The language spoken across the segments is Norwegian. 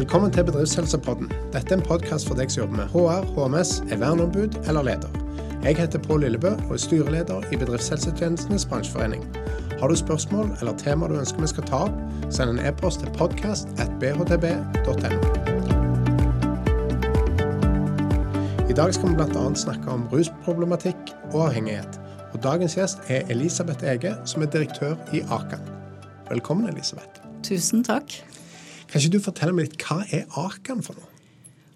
Velkommen til Bedriftshelsepodden. Dette er en podkast for deg som jobber med HR, HMS, er verneombud eller leder. Jeg heter Pål Lillebø og er styreleder i Bedriftshelsetjenestenes bransjeforening. Har du spørsmål eller tema du ønsker vi skal ta opp, send en e-post til podcast.bhtb.no. I dag skal vi bl.a. snakke om rusproblematikk og avhengighet. Og Dagens gjest er Elisabeth Ege, som er direktør i Akan. Velkommen, Elisabeth. Tusen takk. Kan ikke du fortelle meg litt, Hva er Akan for noe?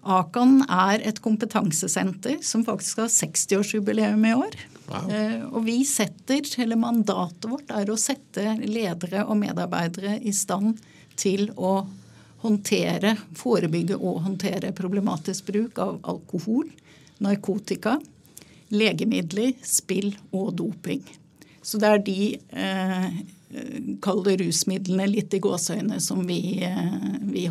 Akan er et kompetansesenter som faktisk har 60-årsjubileum i år. Wow. Eh, og vi setter, eller mandatet vårt er å sette ledere og medarbeidere i stand til å håndtere, forebygge og håndtere problematisk bruk av alkohol, narkotika, legemidler, spill og doping. Så det er de eh, kall det rusmidlene litt i gåseøyne som vi, eh, vi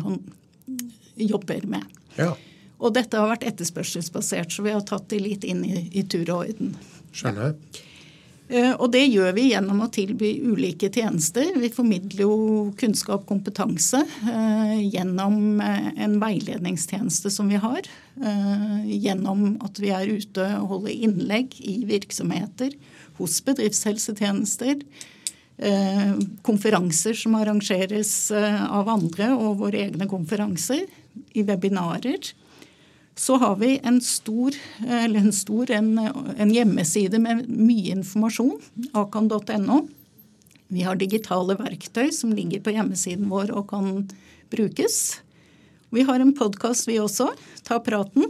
jobber med. Ja, Og dette har vært etterspørselsbasert, så vi har tatt det litt inn i, i tur og orden. skjønner. jeg. Og det gjør vi gjennom å tilby ulike tjenester. Vi formidler jo kunnskap og kompetanse eh, gjennom eh, en veiledningstjeneste som vi har. eh, Gjennom at vi er ute og holder innlegg i virksomheter, hos bedriftshelsetjenester. Eh, Konferanser som arrangeres eh, av andre, og våre egne konferanser. I webinarer så har vi en stor, eller en, stor en, en hjemmeside med mye informasjon, akan.no. Vi har digitale verktøy som ligger på hjemmesiden vår og kan brukes. Vi har en podkast, vi også. Ta praten.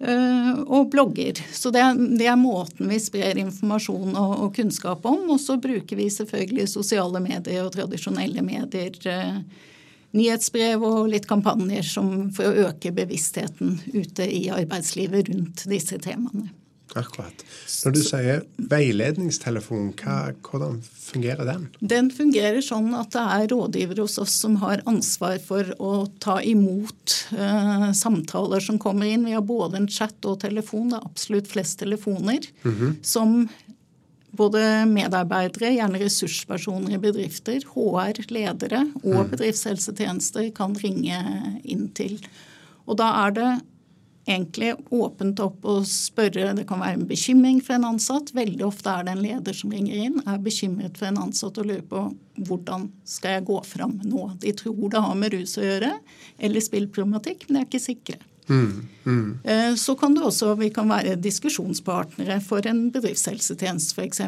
Eh, Og blogger. Så det, er- det er måten vi sprer informasjon og, og kunnskap om. Og så bruker vi selvfølgelig sosiale medier og tradisjonelle medier. eh, nyhetsbrev og litt kampanjer som, for å øke bevisstheten ute i arbeidslivet rundt disse temaene. Akkurat. Når du sier veiledningstelefon, hva, hvordan fungerer den? Den fungerer sånn at det er rådgivere hos oss som har ansvar for å ta imot eh, samtaler som kommer inn. Vi har både en chat og telefon, det er absolutt flest telefoner, som både medarbeidere, gjerne ressurspersoner i bedrifter, HR, ledere og bedriftshelsetjenester kan ringe inn til. Og da er det egentlig åpent opp og spørre. Det kan være en bekymring for en ansatt. Veldig ofte er det en leder som ringer inn, er bekymret for en ansatt og lurer på hvordan skal jeg gå fram nå. De tror det har med rus å gjøre, eller spillproblematikk, men de er ikke sikre. Eh, Så kan det også, vi kan være diskusjonspartnere for en bedriftshelsetjeneste f.eks.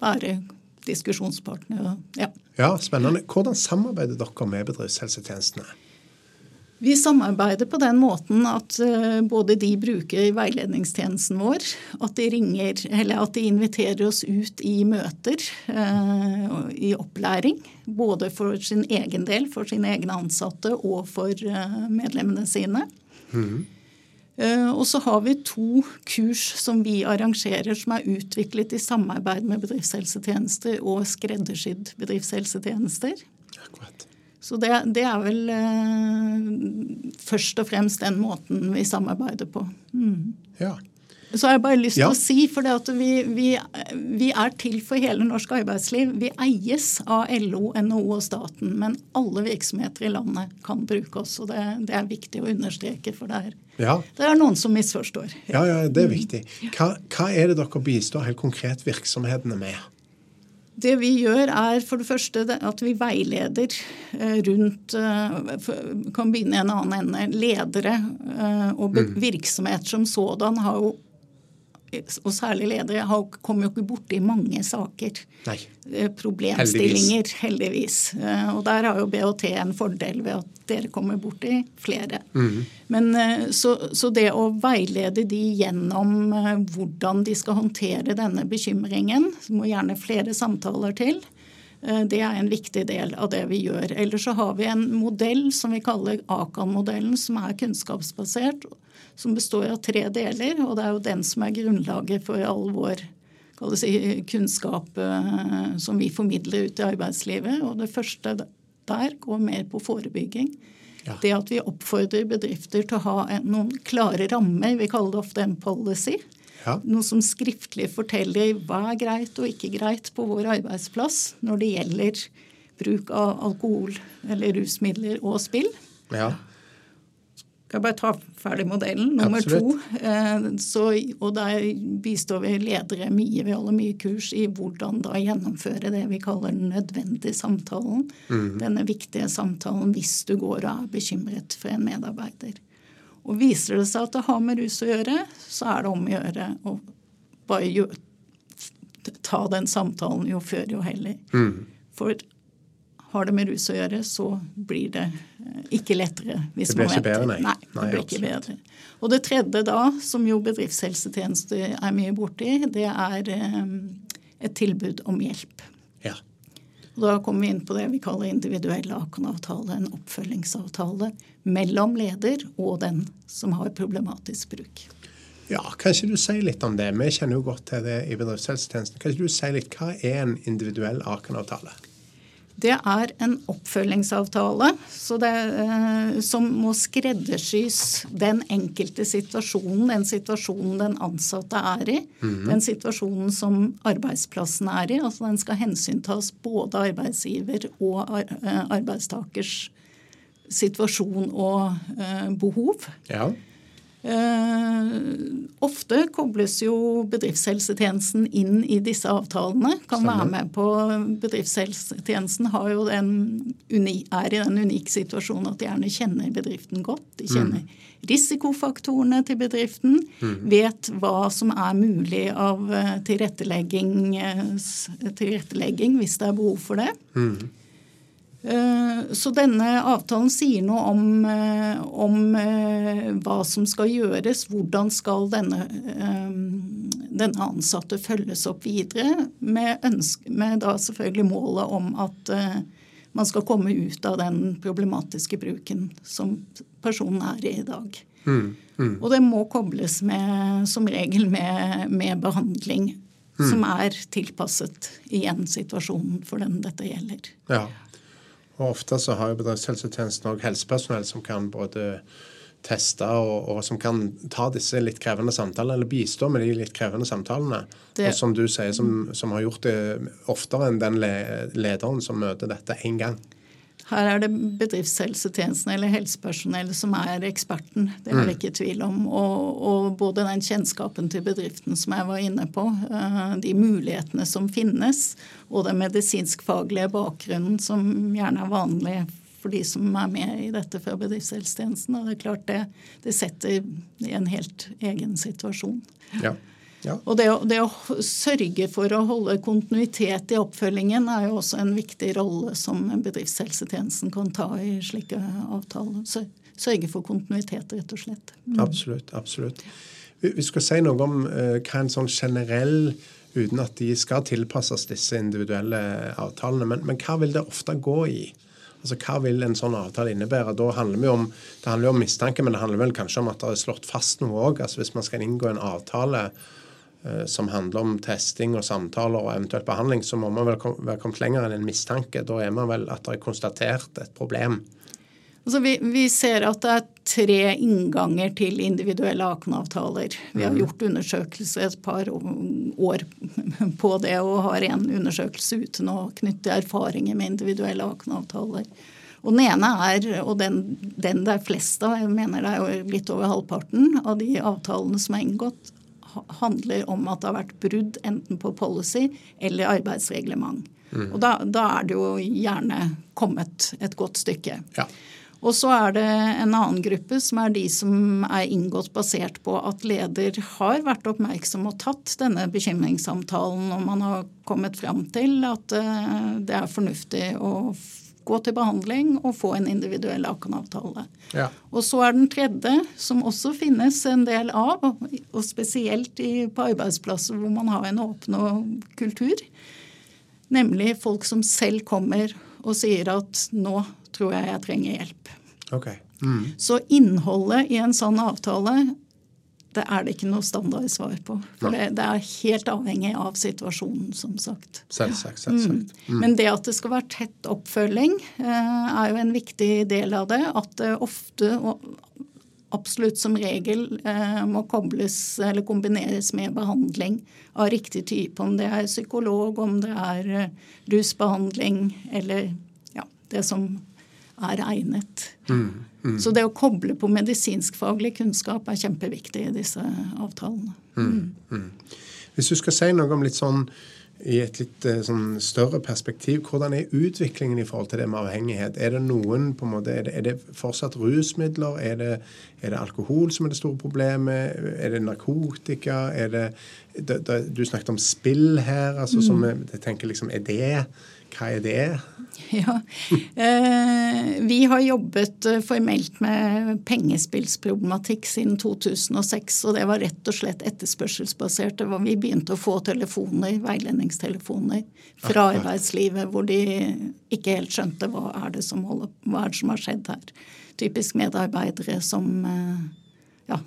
Være diskusjonspartnere. Ja. Ja, spennende. Hvordan samarbeider dere med bedriftshelsetjenestene? Vi samarbeider på den måten at eh, både de bruker veiledningstjenesten vår, at de ringer eller at de inviterer oss ut i møter eh, i opplæring. Både for sin egen del, for sine egne ansatte og for eh, medlemmene sine. Mm. Og så har vi to kurs som vi arrangerer som er utviklet i samarbeid med bedriftshelsetjenester og skreddersydd bedriftshelsetjenester. Akkurat. Så det, det er vel eh, først og fremst den måten vi samarbeider på. Mm. Ja. Så har jeg bare lyst til Ja. å si, for det at vi, vi, vi er til for hele norsk arbeidsliv. Vi eies av LO, NHO og staten, men alle virksomheter i landet kan bruke oss. og Det, det er viktig å understreke, for det er, Ja. det er noen som misforstår. ja, ja, det er viktig. Hva, hva er det dere bistår helt konkret virksomhetene med? Det vi gjør er for det første at vi veileder eh, rundt eh, Kan begynne i en annen ende. Ledere eh, og virksomhet virksomheter som sådan har jo og særlig ledere har, kommer jo ikke borti mange saker. Nei. eh, Problemstillinger, heldigvis. heldigvis. Og der har jo BHT en fordel ved at dere kommer borti flere. Men eh, så, så det å veilede de gjennom eh, hvordan de skal håndtere denne bekymringen, så må gjerne flere samtaler til, eh, det er en viktig del av det vi gjør. Ellers så har vi en modell som vi kaller Akan-modellen, som er kunnskapsbasert, som består av tre deler. Og det er jo den som er grunnlaget for all vår si, kunnskap eh, som vi formidler ut i arbeidslivet. Og det første der går mer på forebygging. Ja. Det at vi oppfordrer bedrifter til å ha en, noen klare rammer. Vi kaller det ofte en policy. Ja. Noe som skriftlig forteller hva er greit og ikke greit på vår arbeidsplass når det gjelder bruk av alkohol eller rusmidler og spill. Ja. Skal jeg bare ta ferdig modellen? Nummer Absolutt. to. Eh, så, og der bistår vi ledere mye. Vi holder mye kurs i hvordan da gjennomføre det vi kaller den nødvendige samtalen. Denne viktige samtalen hvis du går og er bekymret for en medarbeider. Og viser det seg at det har med rus å gjøre, så er det om å gjøre å bare jo, ta den samtalen jo før jo heller. For har det med rus å gjøre, så blir det eh, ikke lettere. Hvis Det blir man ikke bedre, nei. nei. det Nei, blir ikke bedre. Og det tredje da, som jo bedriftshelsetjeneste er mye borti, det er eh, et tilbud om hjelp. Da kommer vi inn på det vi kaller individuell Akan-avtale, en oppfølgingsavtale mellom leder og den som har problematisk bruk. Ja, Kan ikke du si litt om det? Vi kjenner jo godt til det i bedriftshelsetjenesten. Kan ikke du si litt, Hva er en individuell Akan-avtale? Det er en oppfølgingsavtale så det, eh, som må skreddersys den enkelte situasjonen, den situasjonen den ansatte er i, den situasjonen som arbeidsplassen er i. altså Den skal hensyntas både arbeidsgiver og eh, arbeidstakers situasjon og eh, behov. Ja. Eh, ofte kobles jo bedriftshelsetjenesten inn i disse avtalene. Kan Stemmer. være med på Bedriftshelsetjenesten har jo den er i den unike situasjonen at de gjerne kjenner bedriften godt. De kjenner risikofaktorene til bedriften. Vet hva som er mulig av eh, tilrettelegging, tilrettelegging hvis det er behov for det. Eh, Så denne avtalen sier noe om, eh, om eh, hva som skal gjøres. Hvordan skal denne, eh, denne ansatte følges opp videre, med, ønske, med da selvfølgelig målet om at eh, man skal komme ut av den problematiske bruken som personen er i i dag. Og det må kobles med, som regel med, med behandling som er tilpasset igjen situasjonen for den dette gjelder. ja. Og ofte så har jo bedriftshelsetjenesten òg helsepersonell som kan både teste og, og som kan ta disse litt krevende samtalene, eller bistå med de litt krevende samtalene. Det- Og som du sier, som, som har gjort det oftere enn den le lederen som møter dette én gang. Her er det bedriftshelsetjenesten eller helsepersonell som er eksperten. Det er det ikke tvil om. Og, og både den kjennskapen til bedriften som jeg var inne på, eh, de mulighetene som finnes, og den medisinskfaglige bakgrunnen som gjerne er vanlig for de som er med i dette fra bedriftshelsetjenesten. Og det er klart det, det setter i en helt egen situasjon. Ja. Ja. Og det å, det å sørge for å holde kontinuitet i oppfølgingen er jo også en viktig rolle som bedriftshelsetjenesten kan ta i slike avtaler. Så Sørge for kontinuitet, rett og slett. Absolutt. absolutt. Vi, skal si noe om eh, hva en sånn generell Uten at de skal tilpasses disse individuelle avtalene. Men, men hva vil det ofte gå i? Altså, Hva vil en sånn avtale innebære? Da handler vi om, Det handler jo om mistanke, men det handler vel kanskje om at det er slått fast noe òg. Altså, hvis man skal inngå en avtale som handler om testing og samtaler og eventuelt behandling, så må man vel kom, være kommet lenger enn en mistanke. Da er man vel at det er konstatert et problem. Altså vi, vi ser at det er tre innganger til individuelle Aken-avtaler. Vi har gjort undersøkelser et par år på det og har en undersøkelse ute nå knyttet til erfaringer med individuelle Aken-avtaler. Og Den ene er, og den, den det er flest av, jeg mener det er litt over halvparten av de avtalene som er inngått, handler om at det har vært brudd enten på policy eller arbeidsreglement. Og da, da er det jo gjerne kommet et godt stykke. Ja. Og så er det en annen gruppe som er de som er inngått basert på at leder har vært oppmerksom og tatt denne bekymringssamtalen, og man har kommet fram til at eh, det er fornuftig å gå til behandling og få en individuell Akan-avtale. Ja. Og så er den tredje, som også finnes en del av, og spesielt i, på arbeidsplasser hvor man har en åpen kultur, nemlig folk som selv kommer og sier at nå tror jeg jeg trenger hjelp. Okay. Mm. Så innholdet i en sånn avtale det er det ikke noe standardsvar på. For det, det er helt avhengig av situasjonen, som sagt. Selvsagt. selvsagt. Men det at det skal være tett oppfølging, eh, er jo en viktig del av det. At det ofte, og absolutt som regel, eh, må kobles eller kombineres med behandling av riktig type. Om det er psykolog, om det er eh, rusbehandling eller det som er egnet. Mm, mm. Så det å koble på medisinskfaglig kunnskap er kjempeviktig i disse avtalene. Mm, mm. Hvis du skal si noe om litt sånn i et litt eh, sånn større perspektiv, hvordan er utviklingen i forhold til det med avhengighet? Er det noen på en måte, er det, er det fortsatt rusmidler? Er det, er det, alkohol som er det store problemet? Er det narkotika? Er det, du snakket om spill her. altså som mm. jeg tenker liksom, Er det hva er det? Ja, eh, Vi har jobbet eh, formelt med pengespillsproblematikk siden 2006. Og det var rett og slett etterspørselsbasert. Vi begynte å få telefoner, veiledningstelefoner fra arbeidslivet hvor de ikke helt skjønte hva er det som, holder, hva er det som har skjedd her. Typisk medarbeidere som eh, ja,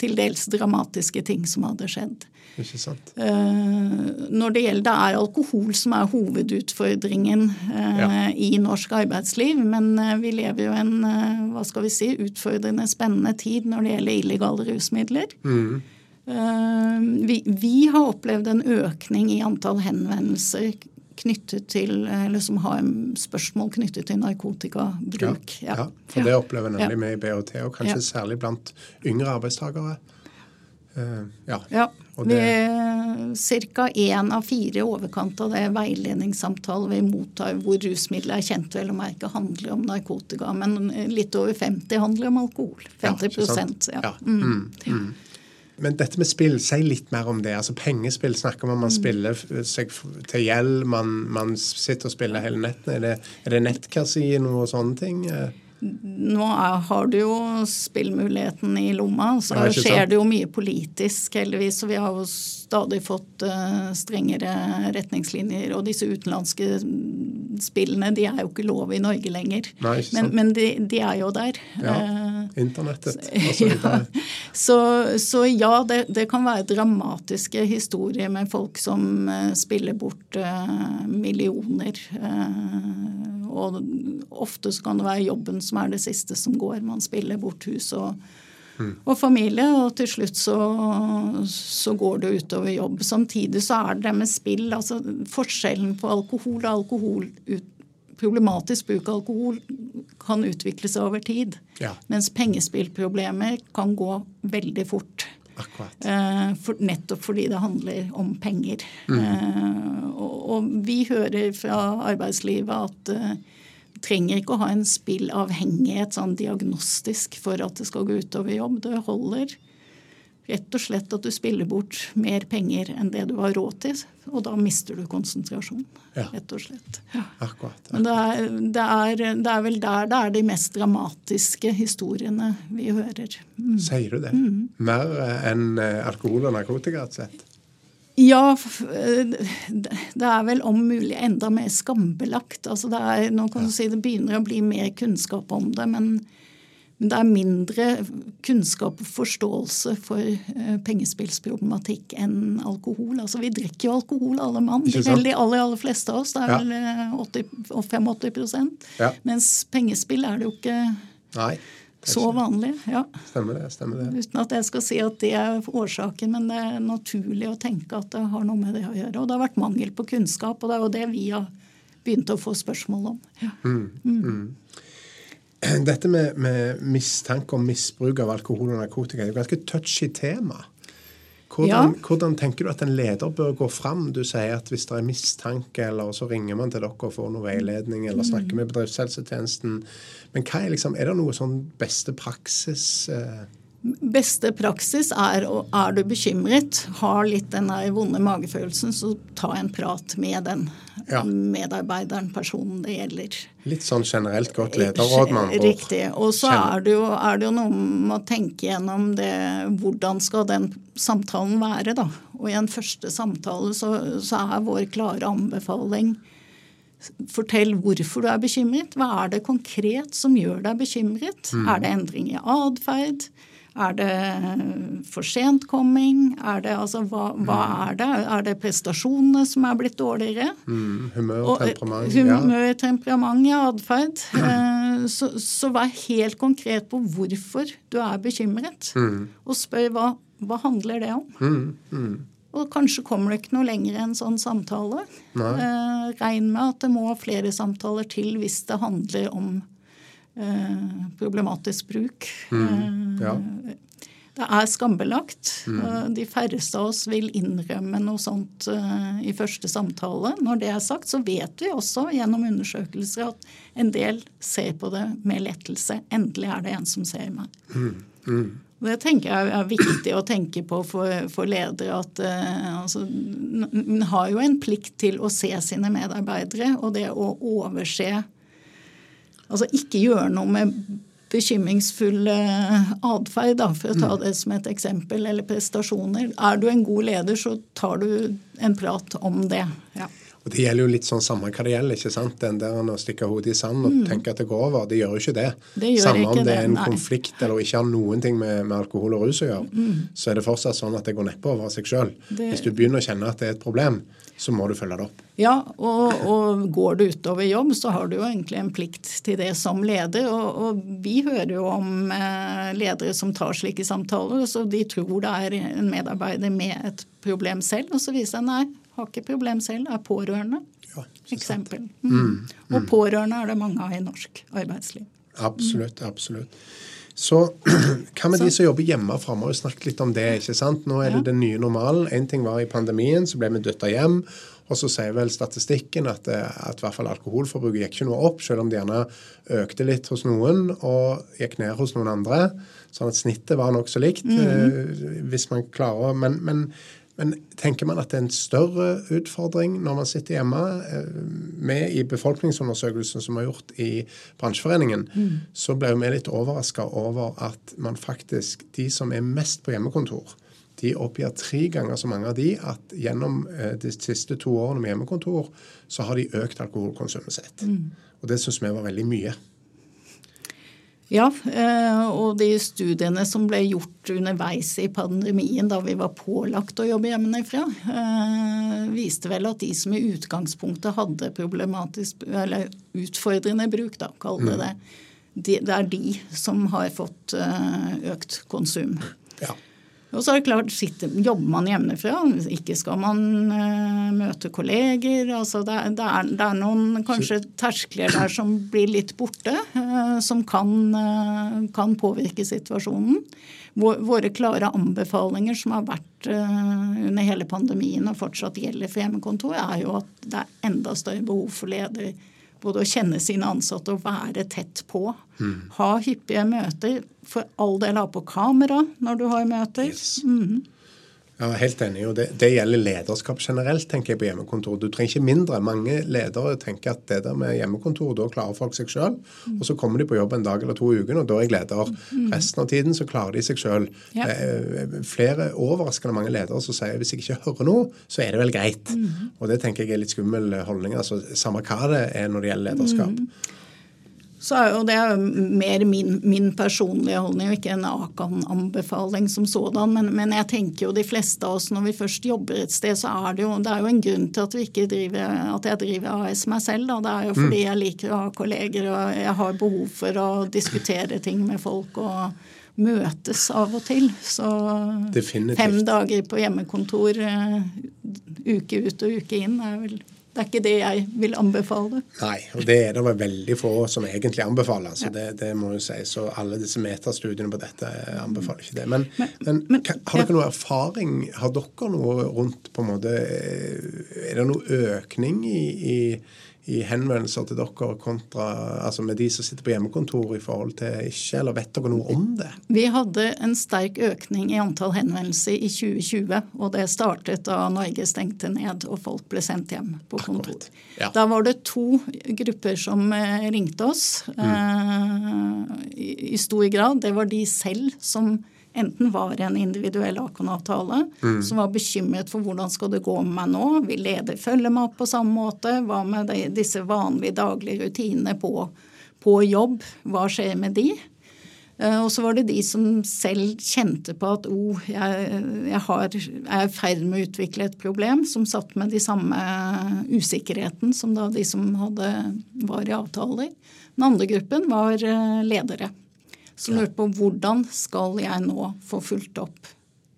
til dels dramatiske ting som hadde skjedd. Ikke sant. Uh, når det gjelder Det er alkohol som er hovedutfordringen uh, ja. i norsk arbeidsliv. Men uh, vi lever jo en hva skal vi si, utfordrende, spennende tid når det gjelder illegale rusmidler. Mm. Vi, vi, har opplevd en økning i antall henvendelser knyttet til, eller som har spørsmål knyttet til narkotikabruk. Ja, ja. for det opplever nemlig vi i BHT, og kanskje særlig blant yngre arbeidstakere. Uh, ja. ja. Ca. én av fire i overkant av det veiledningssamtale vi mottar hvor rusmidler er kjent, vel å merke handler om narkotika. Men litt over 50 handler om alkohol. 50 ja, ja. Mm. Mm. Men dette med spill, si litt mer om det. Altså Pengespill snakker man om man mm. spiller seg til gjeld, man, man, sitter og spiller hele nettene. Er det, er det nettkasino og sånne ting? Nå er, har du jo spillmuligheten i lomma, så det skjer det jo mye politisk, heldigvis. Og vi har jo stadig fått uh, strengere retningslinjer. Og disse utenlandske spillene de er jo ikke lov i Norge lenger. Nei, men, men de, de, er jo der. Ja, uh, Internettet. Altså, ja. Så, så, ja, det, det, kan være dramatiske historier med folk som uh, spiller bort millioner. og ofte så kan det være jobben som er det siste som går. Man spiller bort hus og, mm. og familie, og til slutt så, så, går det utover jobb. Samtidig så er det med spill, altså forskjellen på alkohol og alkohol problematisk bruk av alkohol kan utvikle seg over tid. Ja. Mens pengespillproblemer kan gå veldig fort. Eh, for, nettopp fordi det handler om penger. Mm. Eh, og, og, vi hører fra arbeidslivet at eh, trenger ikke å ha en spillavhengighet sånn diagnostisk for at det skal gå utover jobb. Det holder rett og slett at du spiller bort mer penger enn det du har råd til. Og da mister du konsentrasjon, ja. rett og slett. Ja. Akkurat, akkurat. Men det er, det, er, det er, vel der det er de mest dramatiske historiene vi hører. Mm. Sier du det? Mm. Mer enn eh, alkohol og narkotika? Sett? Ja, eh, det er vel om mulig enda mer skambelagt. Altså det, er, nå kan du si det begynner å bli mer kunnskap om det, men, det er mindre kunnskap og forståelse for uh, pengespillsproblematikk enn alkohol. Altså Vi drikker jo alkohol alle mann. De aller, aller fleste av oss. Det er vel 80, 85 ja. Mens pengespill er det jo ikke. Nei. Så vanlig, ja. Stemmer det. stemmer det. Uten at jeg skal si at det er årsaken, men det er naturlig å tenke at det har noe med det å gjøre. Og det har vært mangel på kunnskap, og det er jo det vi har begynt å få spørsmål om. Ja. Mm, mm. Mm. Dette med, med, mistanke om misbruk av alkohol og narkotika er jo ganske touchy tema. Hvordan, ja. hvordan, tenker du at en leder bør gå fram? Du sier at hvis det er mistanke, eller så ringer man til dere og får noe veiledning, eller snakker med bedriftshelsetjenesten. Men er, liksom, er det noe sånn beste praksis? Eh? Beste praksis er er du bekymret, har litt den vonde magefølelsen, så ta en prat med den ja. medarbeideren, personen det gjelder. Litt sånn generelt godt lederråd, man får. Riktig. Og så er er det jo noe med å tenke gjennom det Hvordan skal den samtalen være, da? Og i en første samtale så, så er vår klare anbefaling Fortell hvorfor du er bekymret. Hva er det konkret som gjør deg bekymret? Mm. Er det endring i atferd? Er det for sentkomming? Er det, altså, hva, hva, mm. er det? Er det prestasjonene som er blitt dårligere? Mm, humør, og eh, temperament. Humør, ja. temperament, ja, atferd. Mm. så, så, vær helt konkret på hvorfor du er bekymret. Mm. Og spør hva, hva handler det om? Mm, mm. Og kanskje kommer det ikke noe lenger enn sånn samtale. Eh, regn med at det må flere samtaler til hvis det handler om problematisk bruk. Mm. Ja. Eh, det er skambelagt. Mm. De færreste av oss vil innrømme noe sånt i første samtale. Når det er sagt, så vet vi også gjennom undersøkelser at en del ser på det med lettelse. Endelig er det en som ser meg. Mm. Mm. Det tenker jeg er viktig å tenke på for, for ledere. at uh, altså, Man har jo en plikt til å se sine medarbeidere, og det å overse Altså ikke gjøre noe med bekymringsfull eh, atferd, for å ta mm. det som et eksempel, eller prestasjoner. Er du en god leder, så tar du en prat om det. Ja. Og Det gjelder jo litt sånn samme hva det gjelder. ikke sant? Den der å stikke hodet i sand og mm. tenke at det går over, det gjør jo ikke det. det samme ikke om det er en det, konflikt eller ikke har noen ting med, med alkohol og rus å gjøre, mm. så er det fortsatt sånn at det går neppe over av seg sjøl. Hvis du begynner å kjenne at det er et problem, så må du følge det opp. Ja, og, og, går det utover jobb, så har du jo egentlig en plikt til det som leder. Og, og vi hører jo om eh, ledere som tar slike samtaler, så de tror det er en medarbeider med et problem selv, og så viser det nei, har ikke problem selv, er pårørende. Ja, eksempel. Mm. Mm, mm. Og pårørende er det mange av i norsk arbeidsliv. Absolutt. Absolutt. Så hva med så. de som jobber hjemme framover? Snakk litt om det. ikke sant? Nå er det ja. den nye normalen. Én ting var i pandemien, så ble vi dytta hjem. Og så sier vel statistikken at, eh, at i hvert fall alkoholforbruket gikk ikke noe opp, selv om det gjerne økte litt hos noen og gikk ned hos noen andre. Sånn at snittet var nokså likt, mm -hmm. hvis man klarer men, men men tenker man at det er en større utfordring når man sitter hjemme? Eh, med i befolkningsundersøkelsen som er har gjort i bransjeforeningen, mm. så ble vi litt overraska over at man faktisk, de som er mest på hjemmekontor, de oppgir tre ganger så mange av de at gjennom eh, de siste to årene med hjemmekontor, så har de økt alkoholkonsumet sitt. Mm. Og det syns vi var veldig mye. Ja, eh, og de studiene som ble gjort underveis i pandemien da vi var pålagt å jobbe hjemmefra, eh, viste vel at de som i utgangspunktet hadde problematisk, eller utfordrende bruk, da, kall det mm. det, det er de som har fått økt konsum. Ja. Og så er det klart, sitter, Jobber man hjemmefra, ikke skal man uh, møte kolleger. altså det, det, er, det, er, noen kanskje terskler der som blir litt borte, uh, som kan, uh, kan, påvirke situasjonen. Våre klare anbefalinger som har vært under hele pandemien og fortsatt gjelder for hjemmekontor, er jo at det er enda større behov for leder både å kjenne sine ansatte og være tett på. Mm. Ha hyppige møter. For all del ha på kamera når du har møter. Yes. Mm. Ja, helt enig. og det, det, gjelder lederskap generelt, tenker jeg på hjemmekontor. Du trenger ikke mindre. Mange ledere tenker at det der med hjemmekontor, da klarer folk seg sjøl. Mm. Og så kommer de på jobb en dag eller to i uken, og da er jeg leder. Mm. Resten av tiden så klarer de seg sjøl. Ja. Eh, flere overraskende mange ledere som sier hvis jeg ikke hører noe, så er det vel greit. Mm. Og det tenker jeg er litt skummel holdning. altså Samme hva det er når det gjelder lederskap. Mm. Så er jo det mer min, min, personlige holdning og ikke en Akan-anbefaling som sådan. Men, men, jeg tenker jo de fleste av oss når vi først jobber et sted, så er det jo, det er jo en grunn til at, vi ikke driver, at jeg driver AS meg selv. Da. Det er jo fordi mm. jeg liker å ha kolleger og jeg har behov for å diskutere ting med folk. og møtes av og til. Så Definitivt. fem dager på hjemmekontor uh, uke ut og uke inn er vel det er ikke det jeg vil anbefale. Nei, og det er det vel veldig få som egentlig anbefaler. så ja. det, det, må jo si. Så alle disse metastudiene på dette anbefaler ikke det. Men, men, men, men har dere noe erfaring? Har dere noe rundt på en måte Er det noe økning i, i i henvendelser til dere kontra altså med de som sitter på hjemmekontor i forhold til ikke, eller vet dere noe om det? Vi hadde en sterk økning i antall henvendelser i 2020, og det startet da Norge stengte ned og folk ble sendt hjem på kontor. Ja. Da var det to grupper som eh, ringte oss mm. uh, i, i stor grad. Det var de selv som enten var en individuell Akon-avtale, mm. som var bekymret for hvordan skal det gå med meg nå, vil leder følge meg opp på samme måte, hva med de, disse vanlige daglige rutinene på, på, jobb, hva skjer med de? Uh, og så var det de som selv kjente på at oh, jeg, jeg, har, jeg er i ferd med å utvikle et problem, som satt med de samme usikkerheten som da de som hadde, var i avtaler. Den andre gruppen var uh, ledere som lurte på hvordan skal jeg nå få fulgt opp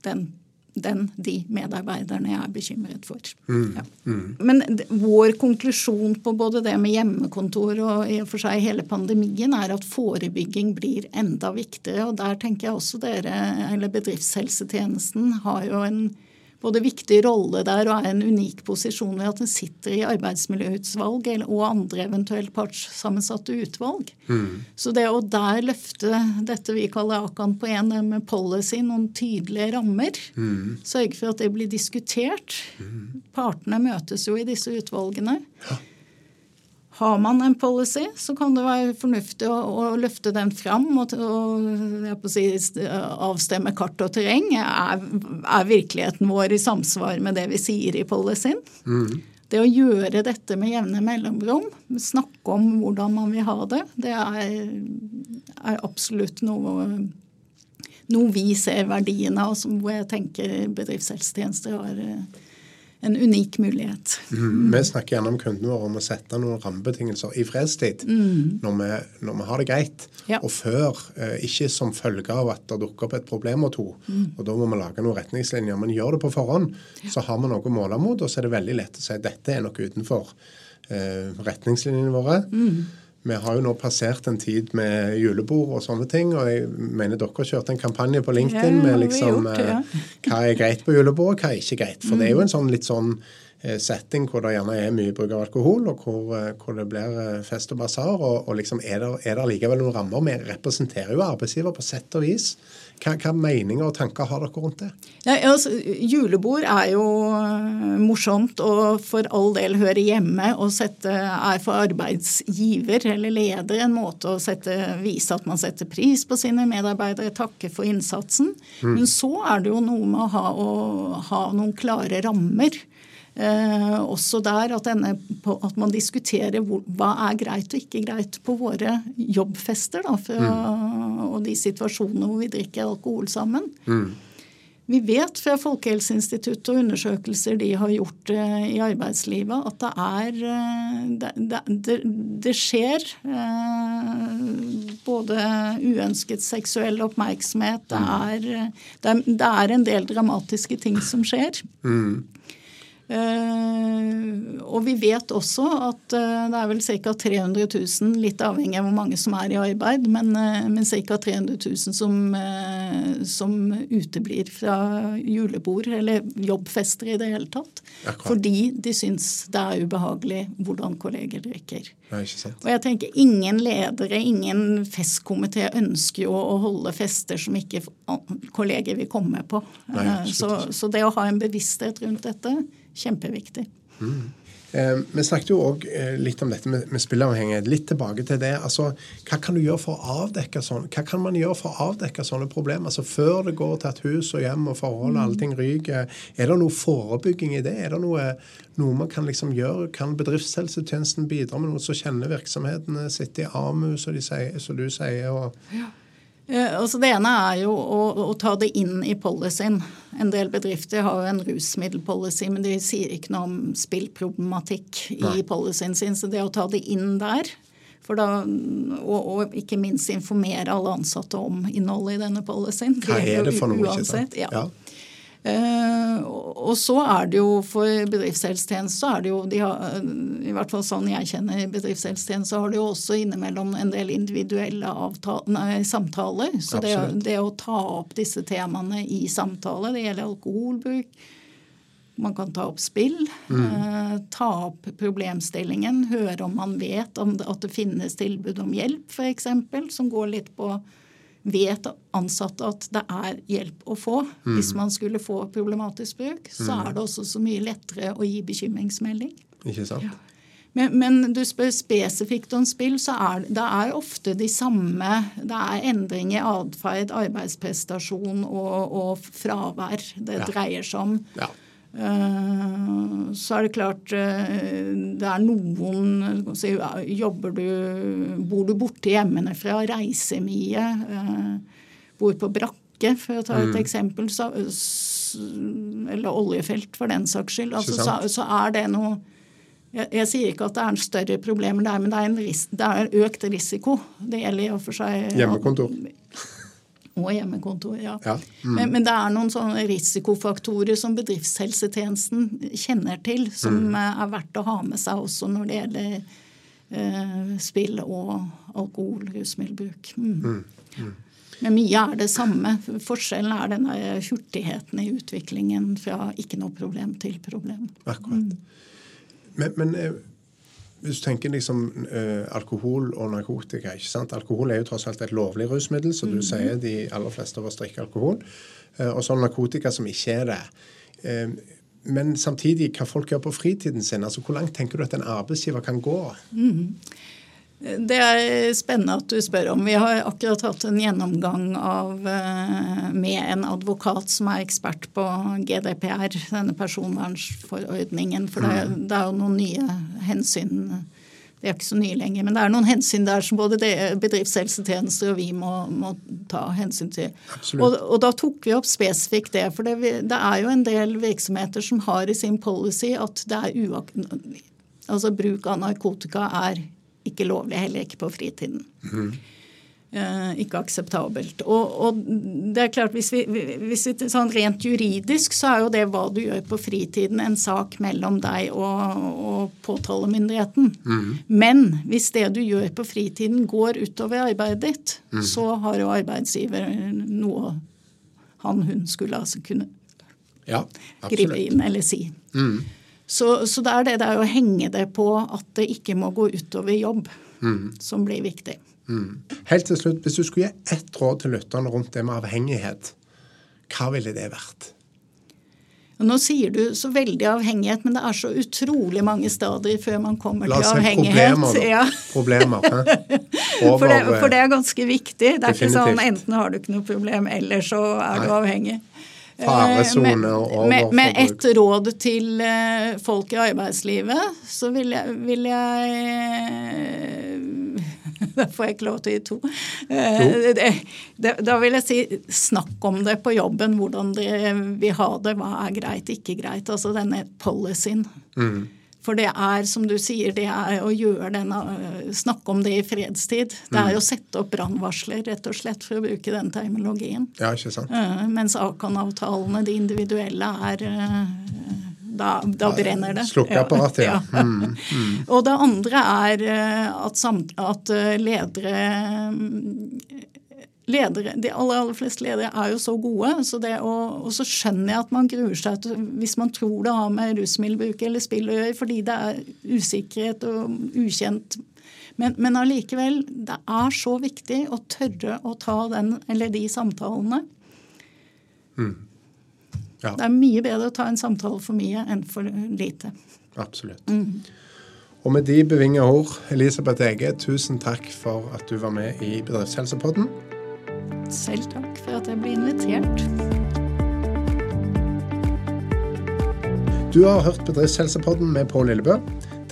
den den de medarbeiderne jeg er bekymret for. Mm. Ja. Mm. Men vår konklusjon på både det med hjemmekontor og i og for seg hele pandemien er at forebygging blir enda viktigere. Og der tenker jeg også dere, eller bedriftshelsetjenesten, har jo en både viktig rolle der og er en unik posisjon ved at den sitter i arbeidsmiljøutvalg og andre eventuelt partssammensatte utvalg. Mm. Så det å der løfte dette vi kaller Akan på en med policy, noen tydelige rammer, mm. sørge for at det blir diskutert. Mm. Partene møtes jo i disse utvalgene. Ja. Har man en policy, så kan det være fornuftig å, å løfte den fram og, og si, avstemme kart og terreng. Er, er, virkeligheten vår i samsvar med det vi sier i policyen? Mm. Det å gjøre dette med jevne mellomrom, snakke om hvordan man vil ha det, det er, er absolutt noe, noe vi ser verdien av, hvor jeg tenker bedriftshelsetjenester har en unik mulighet. Mm. Vi snakker gjerne om kundene våre om å sette noen rammebetingelser i fredstid mm. når, vi, når, vi, har det greit. Ja. Og før, eh, ikke som følge av at det dukker opp et problem og to. Mm. Og da må vi lage noen retningslinjer. Men gjør det på forhånd, ja. så har vi noe å måle mot, og så er det veldig lett å si at dette er nok utenfor eh, retningslinjene våre. Mm. Vi har jo nå passert en tid med julebord og sånne ting. Og jeg mener dere har kjørt en kampanje på LinkedIn ja, med liksom det, ja. Eh, hva er greit på julebord, og hva er ikke greit. For mm. det er jo en sånn litt sånn setting hvor det gjerne er mye bruk av alkohol, og hvor, eh, hvor det blir fest og basar. Og, og, liksom er det, er det likevel noen rammer? Vi representerer jo arbeidsgiver på sett og vis. Hva, hva, meninger og tanker har dere rundt det? Ja, altså, julebord er jo morsomt og for all del hører hjemme og sette, er for arbeidsgiver eller leder en måte å sette, vise at man setter pris på sine medarbeidere, takke for innsatsen. Mm. Men så er det jo noe med å ha, å ha noen klare rammer. Eh, også der at, denne, at, man diskuterer hvor, hva er greit og ikke greit på våre jobbfester. Da, for, mm. Og de situasjonene hvor vi drikker alkohol sammen. Mm. Vi vet fra Folkehelseinstituttet og undersøkelser de har gjort eh, i arbeidslivet, at det er eh, Det, det, det skjer eh, både uønsket seksuell oppmerksomhet Det mm. er, det er, en del dramatiske ting som skjer. Mm. Eh, og vi vet også at eh, det er vel ca. 300 000, litt avhengig av hvor mange som er i arbeid, men, eh, men ca. 300 000 som, som, uteblir fra julebord eller jobbfester i det hele tatt. Fordi de syns det er ubehagelig hvordan kolleger drikker. Og jeg tenker Ingen ledere, ingen festkomité ønsker jo å holde fester som ikke kolleger vil komme på. Nei, så, så det å ha en bevissthet rundt dette Kjempeviktig. Mm. Eh, vi snakket jo òg eh, litt om dette med, med spilleavhengighet. Litt tilbake til det. altså, Hva kan du gjøre for å avdekke sånn? Hva kan man gjøre for å avdekke sånne problemer? altså Før det går til et hus og hjem og forhold og allting ryker. Er det noe forebygging i det? Er det noe, noe man kan liksom gjøre? Kan bedriftshelsetjenesten bidra med noe som kjenner virksomhetene sitt i AMU, som, som du sier? og ja. Eh, altså det ene er jo å, å, ta det inn i policyen. En del bedrifter har jo en rusmiddelpolicy, men de sier ikke noe om spillproblematikk i policyen sin. Så det å ta det inn der, da, og, og, ikke minst informere alle ansatte om innholdet i denne policyen. Hva er det for noe? Uansett, ja. ja. Uh, og så er det jo for bedriftshelsetjeneste så er det jo de har, I hvert fall sånn jeg kjenner bedriftshelsetjeneste, har de jo også innimellom en del individuelle nei, samtaler. Så det, det, å ta opp disse temaene i samtale, det gjelder alkoholbruk, man kan ta opp spill, mm. Eh, ta opp problemstillingen, høre om man vet om det, at det finnes tilbud om hjelp, f.eks., som går litt på vet ansatte at det er hjelp å få. Mm. Hvis man skulle få problematisk bruk, så mm. er det også så mye lettere å gi bekymringsmelding. Ikke sant? Ja. Men, men, du spør spesifikt om spill, så er det er ofte de samme Det er endring i atferd, arbeidsprestasjon og, og, fravær det ja. dreier seg om. Ja. Eh, så er det klart eh, det er noen Jobber du Bor du borte hjemmefra, fra, reiser mye, eh, bor på brakke, for å ta et mm. eksempel, så, eller oljefelt for den saks skyld, altså, så, så, er det noe jeg, jeg, sier ikke at det er en større problemer der, men det er, en ris, det er økt risiko. Det gjelder i og for seg Hjemmekontor. Og hjemmekontor, ja. Ja, mm. Men, men det er noen sånne risikofaktorer som bedriftshelsetjenesten kjenner til, som Mm. eh, er verdt å ha med seg også når det gjelder eh, spill og alkohol, rusmiddelbruk. Mm. Men mye er det samme. Forskjellen er denne hurtigheten i utviklingen fra ikke noe problem til problem. Akkurat. Men, men eh, hvis du tenker liksom uh, alkohol og narkotika ikke sant? Alkohol er jo tross alt et lovlig rusmiddel, så du sier de aller fleste av oss drikker alkohol. Uh, og så er narkotika som ikke er det. Uh, men samtidig, hva folk gjør på fritiden sin. altså Hvor langt tenker du at en arbeidsgiver kan gå? Det er spennende at du spør om. Vi har akkurat hatt en gjennomgang av, eh, med en advokat som er ekspert på GDPR, denne personvernsforordningen. For det, det er jo noen nye hensyn Det er ikke så nye lenger, men det er noen hensyn der som både bedriftshelsetjenester og vi må, må ta hensyn til. Og, og da tok vi opp spesifikt det. For det, det er jo en del virksomheter som har i sin policy at det er uak... Altså bruk av narkotika er ikke lovlig, heller ikke på fritiden. Eh, ikke akseptabelt. Og, og det er klart, hvis vi, hvis vi sånn Rent juridisk så er jo det hva du gjør på fritiden, en sak mellom deg og, og påtalemyndigheten. Men hvis det du gjør på fritiden går utover arbeidet ditt, så har jo arbeidsgiver noe han, hun skulle altså kunne Ja, gripe inn eller si. Så, så det er det der å henge det på at det ikke må gå utover jobb, som blir viktig. Helt til slutt, hvis du skulle gi ett råd til lytterne rundt det med avhengighet, hva ville det vært? Nå sier du så veldig avhengighet, men det er så utrolig mange stadier før man kommer La til oss si avhengighet. problemer, da. Ja. Problemer. Over, For, det, for det er ganske viktig. Det er ikke sånn enten har du ikke noe problem, eller så er du avhengig. Faresone Eh, og overforbruk. Med et råd til eh, folk i arbeidslivet, så vil jeg, vil jeg Da får jeg ikke lov til å gi to. Eh, da vil jeg si snakk om det på jobben. Hvordan dere vil ha det. Hva er greit, ikke greit. Altså denne policyen. Mm. For det er, som du sier, det er å gjøre denne, snakke om det i fredstid. Det er å sette opp brannvarsler, rett og slett, for å bruke den terminologien. Ja, ikke sant? Uh, mens Akan-avtalene, de individuelle, er uh, da, da brenner det. Slukkeapparatet, ja. Mm, Og det andre er eh, at, samt, at eh, ledere mm, Ledere, De aller, aller fleste ledere er jo så gode. Så det å, og så skjønner jeg at man gruer seg til, hvis man tror det har med rusmiddelbruk eller spill å gjøre, fordi det er usikkerhet og ukjent. Men, men allikevel, det er så viktig å tørre å ta den, eller de samtalene. Ja, Det er mye bedre å ta en samtale for mye enn for lite. absolutt. Og med de bevingede ord, Elisabeth Ege, tusen takk for at du var med i Bedriftshelsepodden. Selv takk for at jeg ble invitert. Du har hørt Bedriftshelsepodden med Pål Lillebø.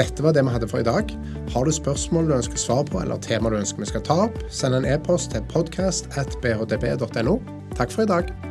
Dette var det vi hadde for i dag. Har du spørsmål du ønsker svar på, eller tema du ønsker vi skal ta opp, send en e-post til podcast at bhdb.no. Takk for i dag.